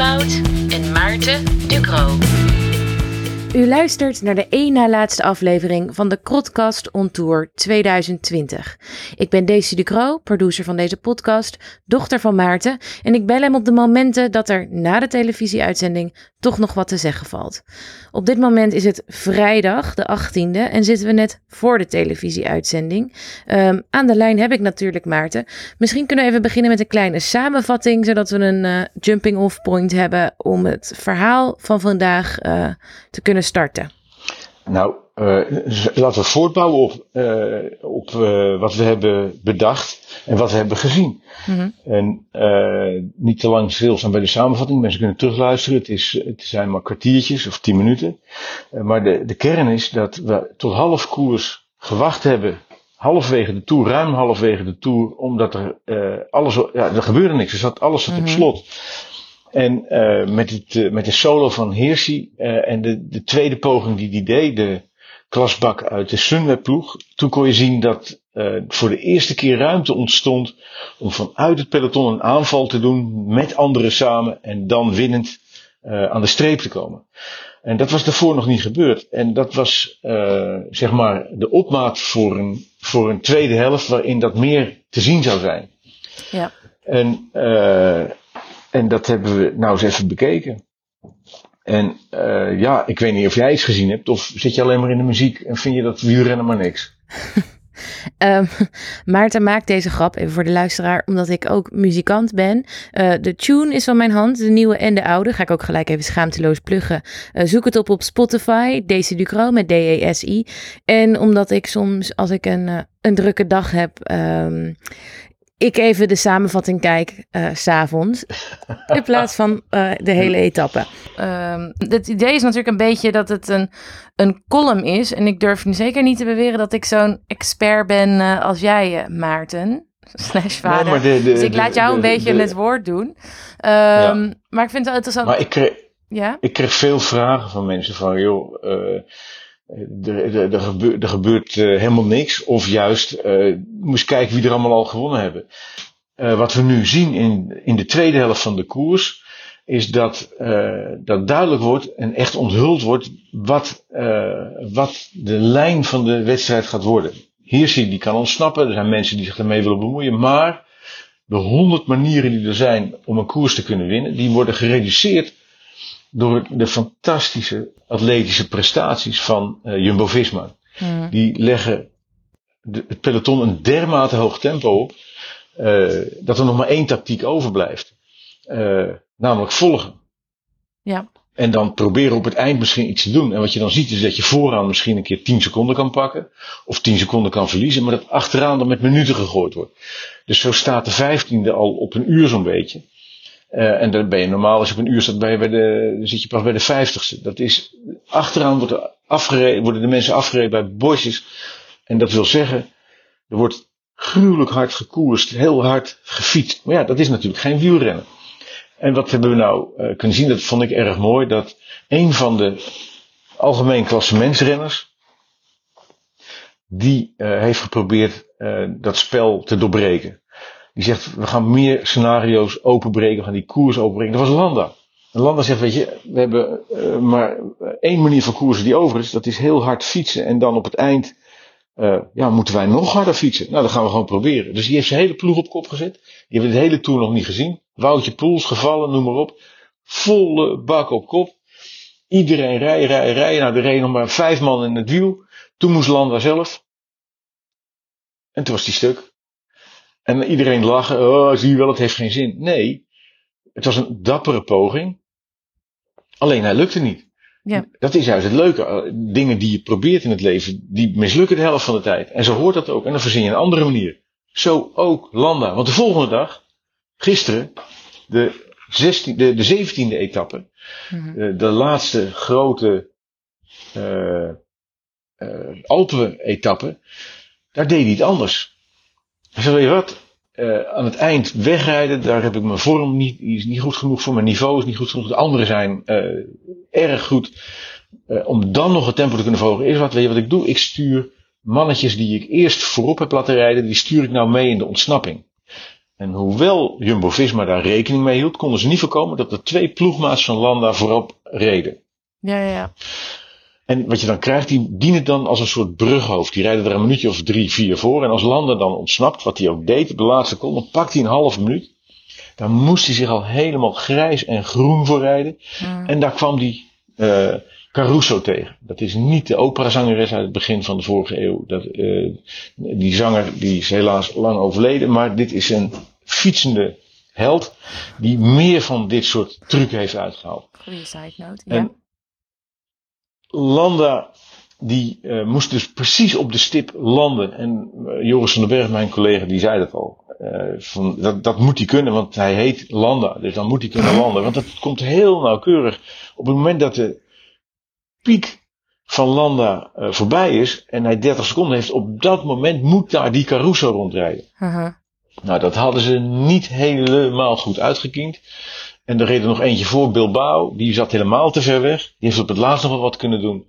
En Maarten Ducro. U luistert naar de één na laatste aflevering van de Krotcast On Tour 2020. Ik ben Daisy Ducro, producer van deze podcast, dochter van Maarten en ik bel hem op de momenten dat er na de televisieuitzending toch nog wat te zeggen valt. Op dit moment is het vrijdag, de 18e, en zitten we net voor de televisieuitzending. Um, aan de lijn heb ik natuurlijk Maarten. Misschien kunnen we even beginnen met een kleine samenvatting, zodat we een uh, jumping off point hebben om het verhaal van vandaag uh, te kunnen starten. Nou, uh, laten we voortbouwen op, op wat we hebben bedacht en wat we hebben gezien. Mm-hmm. En niet te lang stilstaan bij de samenvatting. Mensen kunnen terugluisteren. Het, is, het zijn maar kwartiertjes of tien minuten. Maar de, de kern is dat we tot half koers gewacht hebben. Halfwege de tour, ruim halfwege de tour. Omdat er alles, ja, er gebeurde niks. Er zat alles zat op slot. En met, het, met de solo van Hirschi en de, de tweede poging die die deed, de klasbak uit de Sunweb ploeg. Toen kon je zien dat uh, voor de eerste keer ruimte ontstond om vanuit het peloton een aanval te doen met anderen samen en dan winnend uh, aan de streep te komen. En dat was daarvoor nog niet gebeurd. En dat was uh, zeg maar de opmaat voor een, voor een tweede helft waarin dat meer te zien zou zijn. Ja. En, en dat hebben we nou eens even bekeken. En uh, ja, ik weet niet of jij iets gezien hebt, of zit je alleen maar in de muziek en vind je dat wielrennen maar niks? um, Maarten maakt deze grap, even voor de luisteraar, omdat ik ook muzikant ben. Uh, de tune is van mijn hand, de nieuwe en de oude. Ga ik ook gelijk even schaamteloos pluggen. Uh, zoek het op op Spotify, Daisy Ducro met D-E-S-I. En omdat ik soms, als ik een, een drukke dag heb, um, ik even de samenvatting kijk uh, s'avonds. In plaats van uh, de hele etappe. Um, het idee is natuurlijk een beetje dat het een, een column is. En ik durf zeker niet te beweren dat ik zo'n expert ben uh, als jij, Maarten. Slash vader. Nee, de, de, dus ik laat jou de, een beetje het woord doen. Um, ja. Maar ik vind het wel interessant. Maar ik kreeg, ja? ik kreeg veel vragen van mensen van... joh er, gebeurt, er gebeurt uh, helemaal niks. Of juist, uh, moest kijken wie er allemaal al gewonnen hebben. Uh, wat we nu zien in, in de tweede helft van de koers, is dat, dat duidelijk wordt en echt onthuld wordt wat, wat de lijn van de wedstrijd gaat worden. Hier zie je, die kan ontsnappen. Er zijn mensen die zich ermee willen bemoeien. Maar de honderd manieren die er zijn om een koers te kunnen winnen, die worden gereduceerd door de fantastische atletische prestaties van uh, Jumbo-Visma. Mm. Die leggen de, het peloton een dermate hoog tempo op, uh, dat er nog maar één tactiek overblijft. Uh, namelijk volgen. Ja. En dan proberen op het eind misschien iets te doen. En wat je dan ziet is dat je vooraan misschien een keer 10 seconden kan pakken. Of 10 seconden kan verliezen. Maar dat achteraan dan met minuten gegooid wordt. Dus zo staat de vijftiende al op een uur zo'n beetje. Uh, en dan ben je normaal, als je op een uur staat, je bij de, dan zit je pas bij de vijftigste. Dat is, achteraan wordt er afgereden, worden de mensen afgereden bij bosjes. En dat wil zeggen, er wordt gruwelijk hard gekoerst, heel hard gefietst. Maar ja, dat is natuurlijk geen wielrennen. En wat hebben we nou uh, kunnen zien, dat vond ik erg mooi, dat een van de algemeen klassementsrenners, die uh, heeft geprobeerd dat spel te doorbreken. Die zegt, we gaan meer scenario's openbreken, we gaan die koers openbreken. Dat was Landa. En Landa zegt, weet je, we hebben uh, maar één manier van koersen die over is. Dat is heel hard fietsen. En dan op het eind, uh, ja, moeten wij nog harder fietsen. Nou, dat gaan we gewoon proberen. Dus die heeft zijn hele ploeg op kop gezet. Die hebben de hele tour nog niet gezien. Woutje Poels, gevallen, noem maar op. Volle bak op kop. Iedereen rijden, rijden, rijden. Nou, er reden nog maar vijf man in het wiel. Toen moest Landa zelf. En toen was die stuk. En iedereen lachen, oh, zie je wel, het heeft geen zin. Nee, het was een dappere poging. Alleen hij lukte niet. Ja. Dat is juist het leuke. Dingen die je probeert in het leven, die mislukken de helft van de tijd. En zo hoort dat ook. En dan verzin je een andere manier. Zo ook Landa. Want de volgende dag, gisteren, de, 16, de, de 17e etappe, mm-hmm. de, de, laatste grote uh, uh, Alpen-etappe, daar deed hij het anders. Zei, weet je wat? Uh, aan het eind wegrijden, daar heb ik mijn vorm niet, is niet goed genoeg voor mijn niveau, is niet goed genoeg. De anderen zijn uh, erg goed. Uh, om dan nog het tempo te kunnen volgen, is wat, weet je wat ik doe? Ik stuur mannetjes die ik eerst voorop heb laten rijden, die stuur ik nou mee in de ontsnapping. En hoewel Jumbo-Visma daar rekening mee hield, konden ze niet voorkomen dat er twee ploegmaats van Landa voorop reden. Ja, ja. En wat je dan krijgt, die dienen dan als een soort brughoofd. Die rijden er een minuutje of drie, vier voor. En als Landa dan ontsnapt, wat hij ook deed op de laatste seconde, dan pakt hij een halve minuut. Dan moest hij zich al helemaal grijs en groen voorrijden. Mm. En daar kwam die eh, Caruso tegen. Dat is niet de operazangeres uit het begin van de vorige eeuw. Dat, eh, die zanger die is helaas lang overleden. Maar dit is een fietsende held. Die meer van dit soort trucken heeft uitgehaald. Goeie side note. Ja. En Landa, die eh, moest dus precies op de stip landen. En eh, Joris van den Berg, mijn collega, die zei dat al. Eh, van, dat, dat moet hij kunnen, want hij heet Landa. Dus dan moet hij kunnen landen. Want dat komt heel nauwkeurig. Op het moment dat de piek van Landa voorbij is en hij 30 seconden heeft, op dat moment moet daar die Caruso rondrijden. Nou, dat hadden ze niet helemaal goed uitgekiend. En er reed er nog eentje voor, Bilbao. Die zat helemaal te ver weg. Die heeft op het laatst nog wel wat kunnen doen.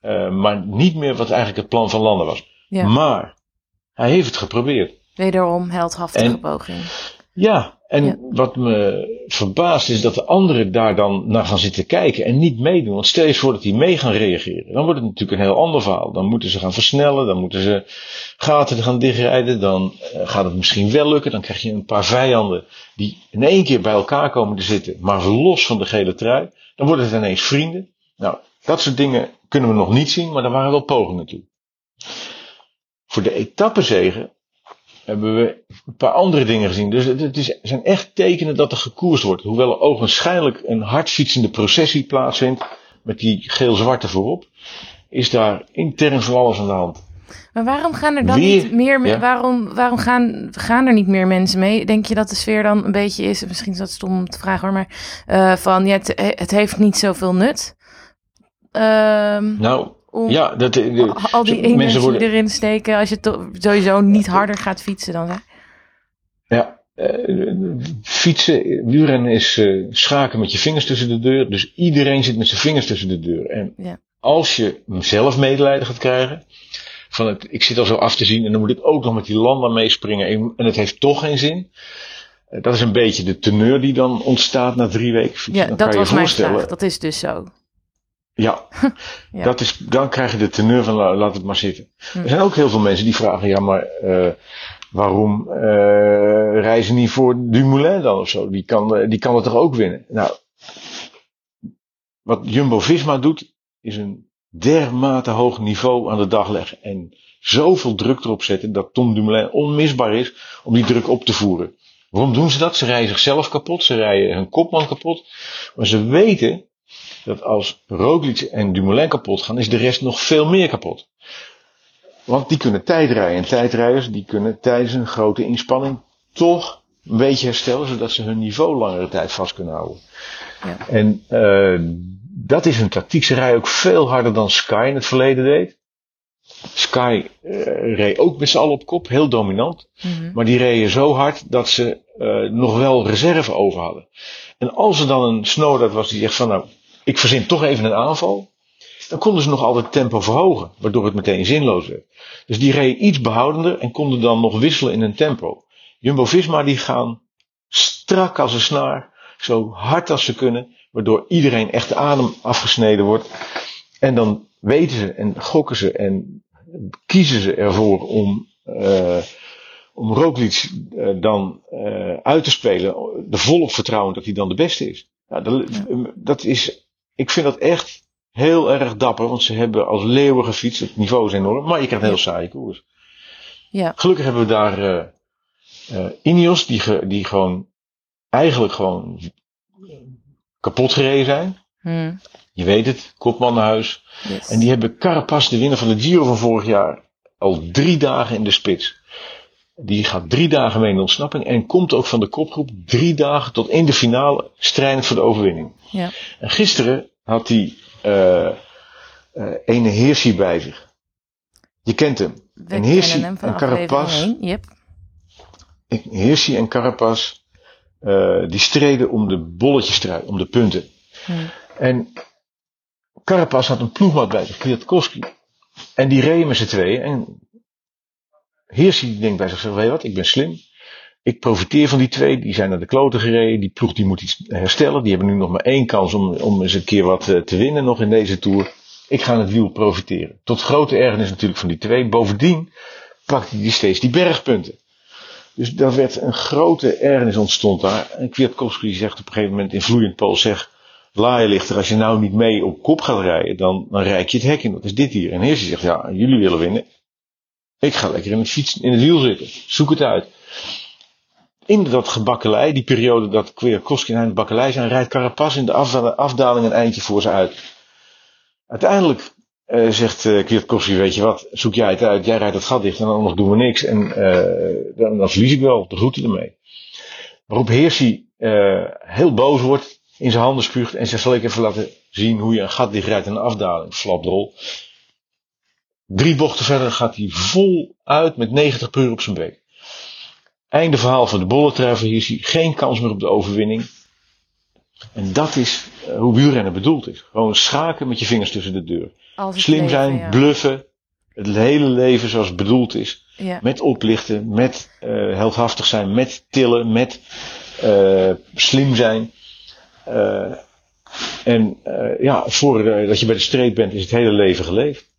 Eh, maar niet meer wat eigenlijk het plan van Landen was. Ja. Maar hij heeft het geprobeerd. Wederom heldhaftige En- poging. Ja, en Ja. wat me verbaast is dat de anderen daar dan naar gaan zitten kijken en niet meedoen. Want stel je voor dat die mee gaan reageren. Dan wordt het natuurlijk een heel ander verhaal. Dan moeten ze gaan versnellen, dan moeten ze gaten gaan dichtrijden. Dan eh, gaat het misschien wel lukken. Dan krijg je een paar vijanden die in één keer bij elkaar komen te zitten. Maar los van de gele trui. Dan worden het ineens vrienden. Nou, dat soort dingen kunnen we nog niet zien, maar daar waren wel pogingen toe. Voor de etappezegen hebben we een paar andere dingen gezien. Dus het, het is, zijn echt tekenen dat er gekoerst wordt. Hoewel er ogenschijnlijk een hardfietsende processie plaatsvindt. Met die geel-zwarte voorop. Is daar intern van alles aan de hand. Maar waarom gaan er dan Weer- niet meer... ja. Waarom, waarom gaan, gaan er niet meer mensen mee? Denk je dat de sfeer dan een beetje is... Misschien is dat stom om te vragen hoor, maar... eh, van, ja, het, het heeft niet zoveel nut. Ehm, Nou, om ja, dat, de, de- al die energie worden, erin steken... als je to- sowieso niet harder gaat fietsen dan... Hè? ja, eh, fietsen, wielrennen is eh, schaken met je vingers tussen de deur. Dus iedereen zit met zijn vingers tussen de deur. En Ja. als je zelf medelijden gaat krijgen. Van het, ik zit al zo af te zien en dan moet ik ook nog met die landa meespringen. En, het heeft toch geen zin. Eh, Dat is een beetje de teneur die dan ontstaat na drie weken fietsen. Ja, dan dat was mijn vraag. Dat is dus zo. Ja, Ja. Dat is, dan krijg je de teneur van la- laat het maar zitten. Hm. Er zijn ook heel veel mensen die vragen, ja maar eh, waarom eh, reizen niet voor Dumoulin dan of zo? Die kan, eh, die kan het toch ook winnen? Nou, wat Jumbo-Visma doet, is een dermate hoog niveau aan de dag leggen. En zoveel druk erop zetten dat Tom Dumoulin onmisbaar is om die druk op te voeren. Waarom doen ze dat? Ze rijden zichzelf kapot, ze rijden hun kopman kapot. Maar ze weten dat als Roglic en Dumoulin kapot gaan, is de rest nog veel meer kapot. Want die kunnen tijdrijden. En tijdrijders die kunnen tijdens een grote inspanning toch een beetje herstellen, zodat ze hun niveau langere tijd vast kunnen houden. Ja. En eh, dat is hun tactiek. Ze rijden ook veel harder dan Sky in het verleden deed. Sky eh, reed ook met z'n allen op kop, heel dominant. Mhm. Maar die reden zo hard dat ze eh, nog wel reserve over hadden. En als er dan een Snowdart was die zegt van nou, ik verzin toch even een aanval. Dan konden ze nog altijd het tempo verhogen, waardoor het meteen zinloos werd. Dus die reden iets behoudender en konden dan nog wisselen in hun tempo. Jumbo-Visma die gaan strak als een snaar, zo hard als ze kunnen, waardoor iedereen echt de adem afgesneden wordt. En dan weten ze en gokken ze en kiezen ze ervoor om, eh om Roglic eh, dan eh, uit te spelen, de volop vertrouwen dat hij dan de beste is. Nou, dat, dat is, ik vind dat echt heel erg dapper, want ze hebben als leeuwen gefietst. Het niveau is enorm, maar je krijgt een heel saaie koers. Ja. Gelukkig hebben we daar eh eh, Ineos, die, ge- die gewoon eigenlijk gewoon kapot gereden zijn. Hm. Je weet het, kopman naar huis. Yes. En die hebben Carapaz, de winnaar van de Giro van vorig jaar, al drie dagen in de spits. Die gaat drie dagen mee in de ontsnapping en komt ook van de kopgroep drie dagen tot in de finale strijdend voor de overwinning. Ja. En gisteren had hij eh eh ene Hirschi bij zich. Je kent hem. We en kennen hem en aflevering Carapaz. 1. Yep. Hirschi en Carapaz, eh, die streden om de bolletjestrui, om de punten. Hm. En Carapaz had een ploegmaat bij zich, Kwiatkowski. En die reden met z'n tweeën. En Hirschi denkt bij zichzelf, weet je wat, ik ben slim. Ik profiteer van die twee. Die zijn naar de kloten gereden. Die ploeg die moet iets herstellen. Die hebben nu nog maar één kans om, om eens een keer wat eh, te winnen nog in deze Tour. Ik ga het wiel profiteren. Tot grote ergernis natuurlijk van die twee. Bovendien pakte hij steeds die bergpunten. Dus daar werd een grote ergernis ontstond daar. En Kwiatkowski zegt op een gegeven moment in vloeiend Pools, zeg, laaienlichter, als je nou niet mee op kop gaat rijden, dan, dan rijk je het hek in. Dat is dit hier. En Heersie zegt, ja, jullie willen winnen. Ik ga lekker in fiets, in het wiel zitten. Zoek het uit. In dat gebakkelei, die periode dat Kwiatkowski en het bakkelei zijn, rijdt Carapaz in de afdaling een eindje voor ze uit. Uiteindelijk uh, zegt uh, Kwiatkowski, weet je wat, zoek jij het uit, jij rijdt het gat dicht en anders doen we niks. En uh, dan, dan verlies ik wel, de groeten ermee. Waarop Heersie heel boos wordt, in zijn handen spuugt en zegt, zal ik even laten zien hoe je een gat dicht rijdt in een afdaling, flapdrol. Drie bochten verder gaat hij vol uit met 90 per op zijn bek. Einde verhaal van de bolletrever, hier zie geen kans meer op de overwinning. En dat is hoe wielrennen bedoeld is. Gewoon schaken met je vingers tussen de deur. Slim zijn, bluffen. Het hele leven zoals het bedoeld is. Ja. Met oplichten, met uh, heldhaftig zijn, met tillen, met uh, slim zijn. Uh, en ja, voordat je bij de streep bent, is het hele leven geleefd.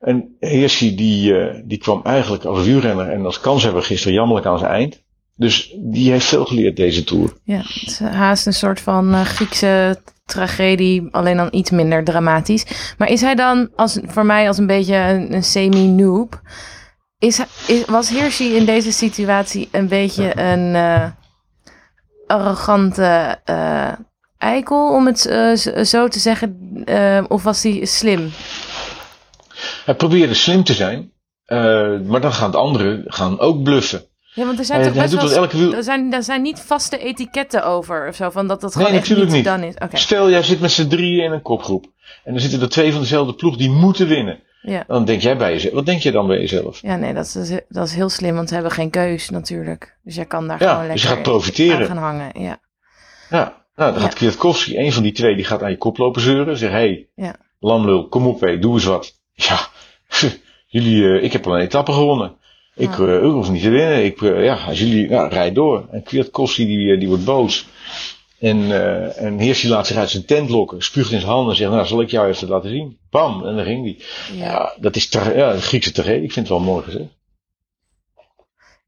En Heersi die, die kwam eigenlijk als wielrenner en als kanshebber gisteren jammerlijk aan zijn eind. Dus die heeft veel geleerd deze Tour. Ja, het is haast een soort van Griekse tragedie, alleen dan iets minder dramatisch. Maar is hij dan, als, voor mij als een beetje een, semi-noob, is, is, was Hirschi in deze situatie een beetje een uh, arrogante uh, eikel, om het uh, zo te zeggen, of was hij slim? Hij probeerde slim te zijn, maar dan gaan de anderen gaan ook bluffen. Ja, want er zijn toch best wel, elke... er, zijn, er zijn niet vaste etiketten over of zo, van dat dat gewoon nee, echt niet, niet. dan is. Okay. Stel, jij zit met z'n drieën in een kopgroep. En dan zitten er twee van dezelfde ploeg die moeten winnen. Ja. Dan denk jij bij jezelf. Wat denk je dan bij jezelf? Ja, nee, dat is, dat is heel slim, want ze hebben geen keus natuurlijk. Dus jij kan daar gewoon lekker dus je gaat profiteren. gaan hangen. Ja, ja nou, dan gaat Kwiatkowski, een van die twee, die gaat aan je kop lopen zeuren. Zeg, hé, hey, ja. lamlul, kom op hé, doe eens wat. Ja, jullie, uh, ik heb al een etappe gewonnen. Ik, uh, ik hoef niet te winnen. Ik, uh, ja, als jullie, ja, rijd door. En Kwiatkowski die, die wordt boos. En, uh, en Heersi laat zich uit zijn tent lokken, spuugt in zijn handen en zegt, nou, zal ik jou even laten zien? Bam, en dan ging hij. Ja. ja. dat is ja, een Griekse tragedie. Ik vind het wel mooi gezegd.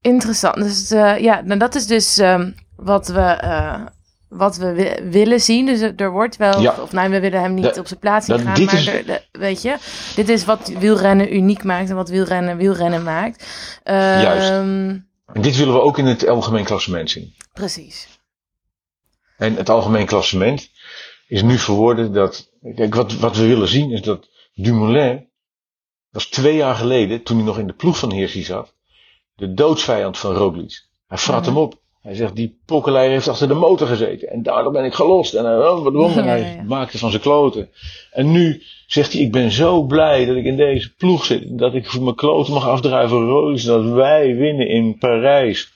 Interessant. Dus uh, ja, nou, dat is dus um, wat we uh, wat we willen zien. Dus er wordt wel, ja. of nee, we willen hem niet op zijn plaats zien gaan, maar is... de, weet je, dit is wat wielrennen uniek maakt en wat wielrennen wielrennen maakt. Juist. En dit willen we ook in het algemeen klassement zien. Precies. En het algemeen klassement is nu verwoorden dat, kijk, wat, wat we willen zien is dat Dumoulin, was twee jaar geleden, toen hij nog in de ploeg van Heersi zat, de doodsvijand van Roglic. Hij frat hem op. Hij zegt, die pokkelij heeft achter de motor gezeten. En daardoor ben ik gelost. En hij, oh, wat hij maakte van zijn kloten. En nu zegt hij, ik ben zo blij dat ik in deze ploeg zit. Dat ik mijn kloten mag afdrijven Roos. Dat wij winnen in Parijs.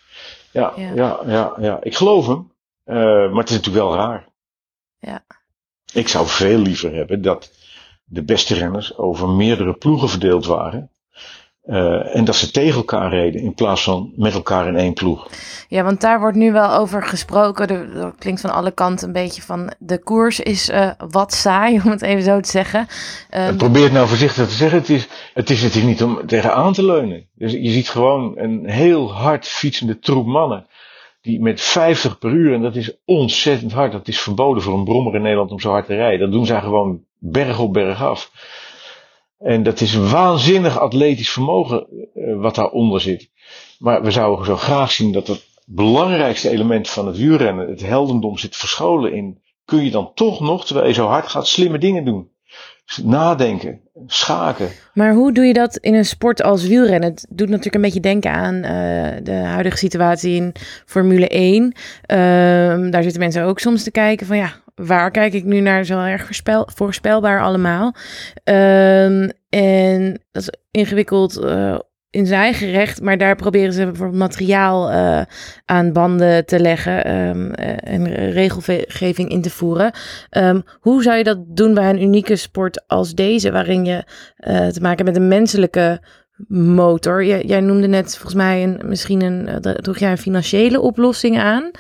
Ja, ja, ja, ja. ja. Ik geloof hem. Uh, maar het is natuurlijk wel raar. Ja. Ik zou veel liever hebben dat de beste renners over meerdere ploegen verdeeld waren. Uh, en dat ze tegen elkaar reden in plaats van met elkaar in één ploeg. Ja, want daar wordt nu wel over gesproken. Dat klinkt van alle kanten een beetje van de koers is uh, wat saai, om het even zo te zeggen. Um, probeer het nou voorzichtig te zeggen. Het is, het is natuurlijk niet om tegenaan te leunen. Dus je ziet gewoon een heel hard fietsende troep mannen. Die met 50 per uur, en dat is ontzettend hard. Dat is verboden voor een brommer in Nederland om zo hard te rijden. Dat doen zij gewoon berg op berg af. En dat is een waanzinnig atletisch vermogen uh, wat daaronder zit. Maar we zouden zo graag zien dat het belangrijkste element van het wielrennen, het heldendom, zit verscholen in. Kun je dan toch nog, terwijl je zo hard gaat, slimme dingen doen? Nadenken, schaken. Maar hoe doe je dat in een sport als wielrennen? Het doet natuurlijk een beetje denken aan uh, de huidige situatie in Formule 1. Uh, daar zitten mensen ook soms te kijken van ja, waar kijk ik nu naar? Zo erg voorspel, voorspelbaar allemaal. Um, en dat is ingewikkeld uh, in zijn eigen recht, maar daar proberen ze bijvoorbeeld materiaal uh, aan banden te leggen um, en regelgeving in te voeren. Um, hoe zou je dat doen bij een unieke sport als deze, waarin je uh, te maken hebt met een menselijke motor. Jij, jij noemde net volgens mij een, misschien een, droeg jij een financiële oplossing aan.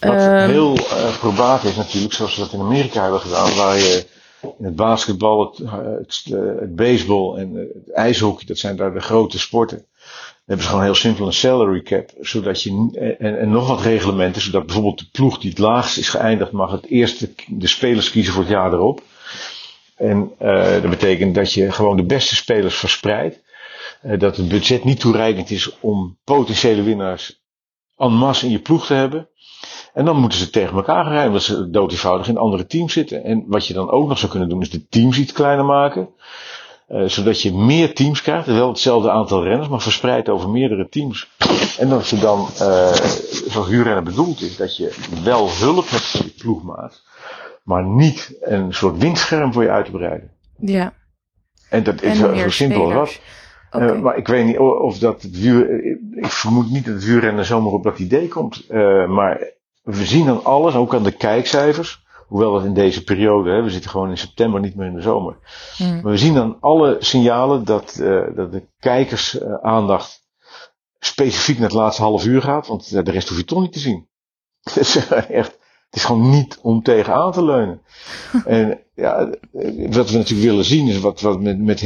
Wat um, heel probaat is natuurlijk, zoals we dat in Amerika hebben gedaan, waar je in het basketbal, het, het, het baseball en het ijshockey, dat zijn daar de grote sporten. Dan hebben ze gewoon heel simpel een salary cap, zodat je, en, en nog wat reglementen, zodat bijvoorbeeld de ploeg die het laagst is geëindigd, mag het eerste de spelers kiezen voor het jaar erop. En uh, dat betekent dat je gewoon de beste spelers verspreidt. Dat het budget niet toereikend is om potentiële winnaars en masse in je ploeg te hebben. En dan moeten ze tegen elkaar rijden, omdat ze dood eenvoudig in andere teams zitten. En wat je dan ook nog zou kunnen doen, is de teams iets kleiner maken. Uh, zodat je meer teams krijgt, wel hetzelfde aantal renners, maar verspreid over meerdere teams. En dat je dan, uh, zoals huurrennen bedoeld is, dat je wel hulp hebt van je ploegmaat, maar niet een soort windscherm voor je uit te breiden. Ja. En dat is zo simpel als dat. Okay. Uh, maar ik weet niet of dat het vuur, ik vermoed niet dat het vuurrennen zomaar op dat idee komt. Uh, maar we zien dan alles, ook aan de kijkcijfers. Hoewel dat in deze periode, hè, we zitten gewoon in september, niet meer in de zomer. Mm. Maar we zien dan alle signalen dat, uh, dat de kijkersaandacht specifiek naar het laatste half uur gaat. Want de rest hoef je toch niet te zien. Het is echt, het is gewoon niet om tegenaan te leunen. en ja, wat we natuurlijk willen zien is wat, wat met, met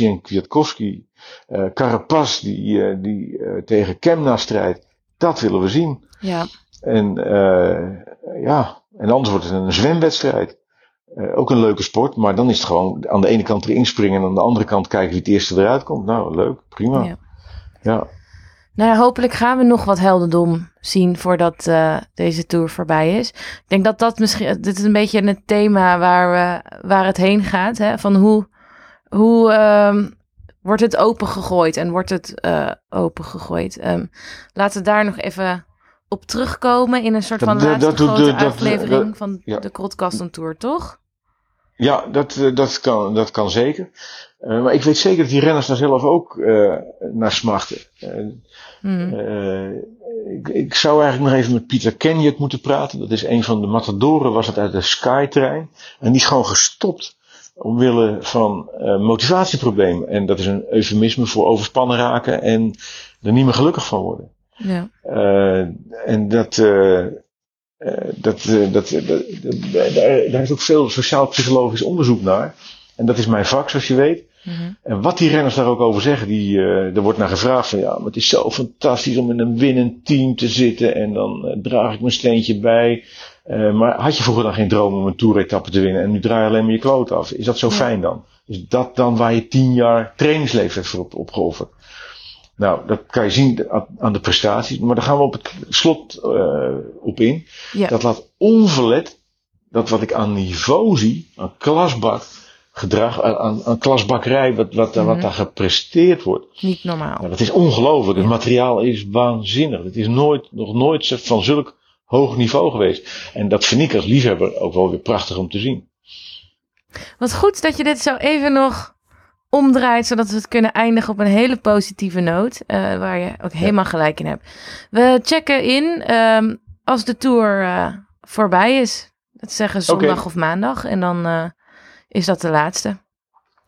en Kwiatkowski, uh, Carapaz die, uh, die uh, tegen Kemna strijdt, dat willen we zien. Ja. En uh, ja, en anders wordt het een zwemwedstrijd. Uh, ook een leuke sport, maar dan is het gewoon aan de ene kant erin springen en aan de andere kant kijken wie het eerste eruit komt. Nou, leuk, prima. Ja. ja. Nou ja, hopelijk gaan we nog wat heldendom zien voordat uh, deze tour voorbij is. Ik denk dat dat misschien, dit is een beetje het thema waar, we, waar het heen gaat. Hè? Van hoe, hoe uh, wordt het opengegooid en wordt het uh, opengegooid? Um, laten we daar nog even op terugkomen in een soort van laatste dat, grote de, aflevering van ja. de Krotkasten Tour, toch? Ja, dat, eh, dat, kan, dat kan zeker. Uh, maar ik weet zeker dat die renners daar zelf ook uh, naar smachten. Uh, mm. ik, ik, zou eigenlijk nog even met Pieter Kenjuk moeten praten. Dat is een van de matadoren, was het uit de Skytrain. En die is gewoon gestopt omwille van motivatieproblemen. En dat is een eufemisme voor overspannen raken en er niet meer gelukkig van worden. Ja. Uh, en dat, uh, dat, dat, dat, daar, daar is ook veel sociaal-psychologisch onderzoek naar. En dat is mijn vak, zoals je weet. -hmm. En wat die renners daar ook over zeggen, die, er wordt naar gevraagd van ja, maar het is zo fantastisch om in een winnend team te zitten en dan draag ik mijn steentje bij. Uh, maar had je vroeger dan geen droom om een toeretappe te winnen en nu draai je alleen maar je kloot af? Is dat zo ja. fijn dan? Is dat dan waar je tien jaar trainingsleven voor op, opgeofferd? Nou, dat kan je zien aan de prestaties. Maar daar gaan we op het slot uh, op in. Ja. Dat laat onverlet dat wat ik aan niveau zie, aan klasbak, gedrag, aan, aan klasbakkerij, wat, wat, mm -hmm. wat daar gepresteerd wordt. Niet normaal. Nou, dat is ongelooflijk. Ja. Het materiaal is waanzinnig. Het is nooit, nog nooit van zulk hoog niveau geweest. En dat vind ik als liefhebber ook wel weer prachtig om te zien. Wat goed dat je dit zo even nog omdraait, zodat we het kunnen eindigen op een hele positieve noot, uh, waar je ook helemaal gelijk in hebt. We checken in um, als de tour uh, voorbij is. Dat zeggen zondag okay. of maandag. En dan uh, is dat de laatste.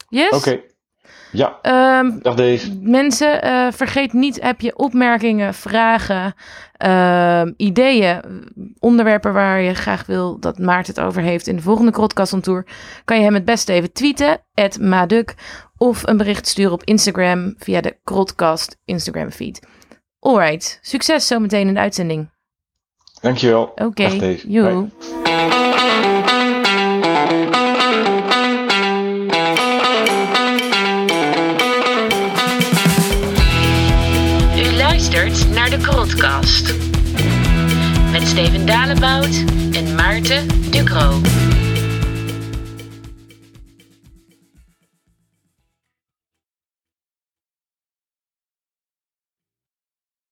Yes? Oké. Okay. Ja. Um, Dag deze. Mensen, uh, vergeet niet, heb je opmerkingen, vragen, uh, ideeën, onderwerpen waar je graag wil dat Maarten het over heeft in de volgende Tour, kan je hem het beste even tweeten, Maduk, of een bericht sturen op Instagram via de Krotcast Instagram feed. Alright, succes zometeen in de uitzending. Dankjewel. Oké, okay. joe. naar de Krotcast. Met Steven Dalebout en Maarten Ducro.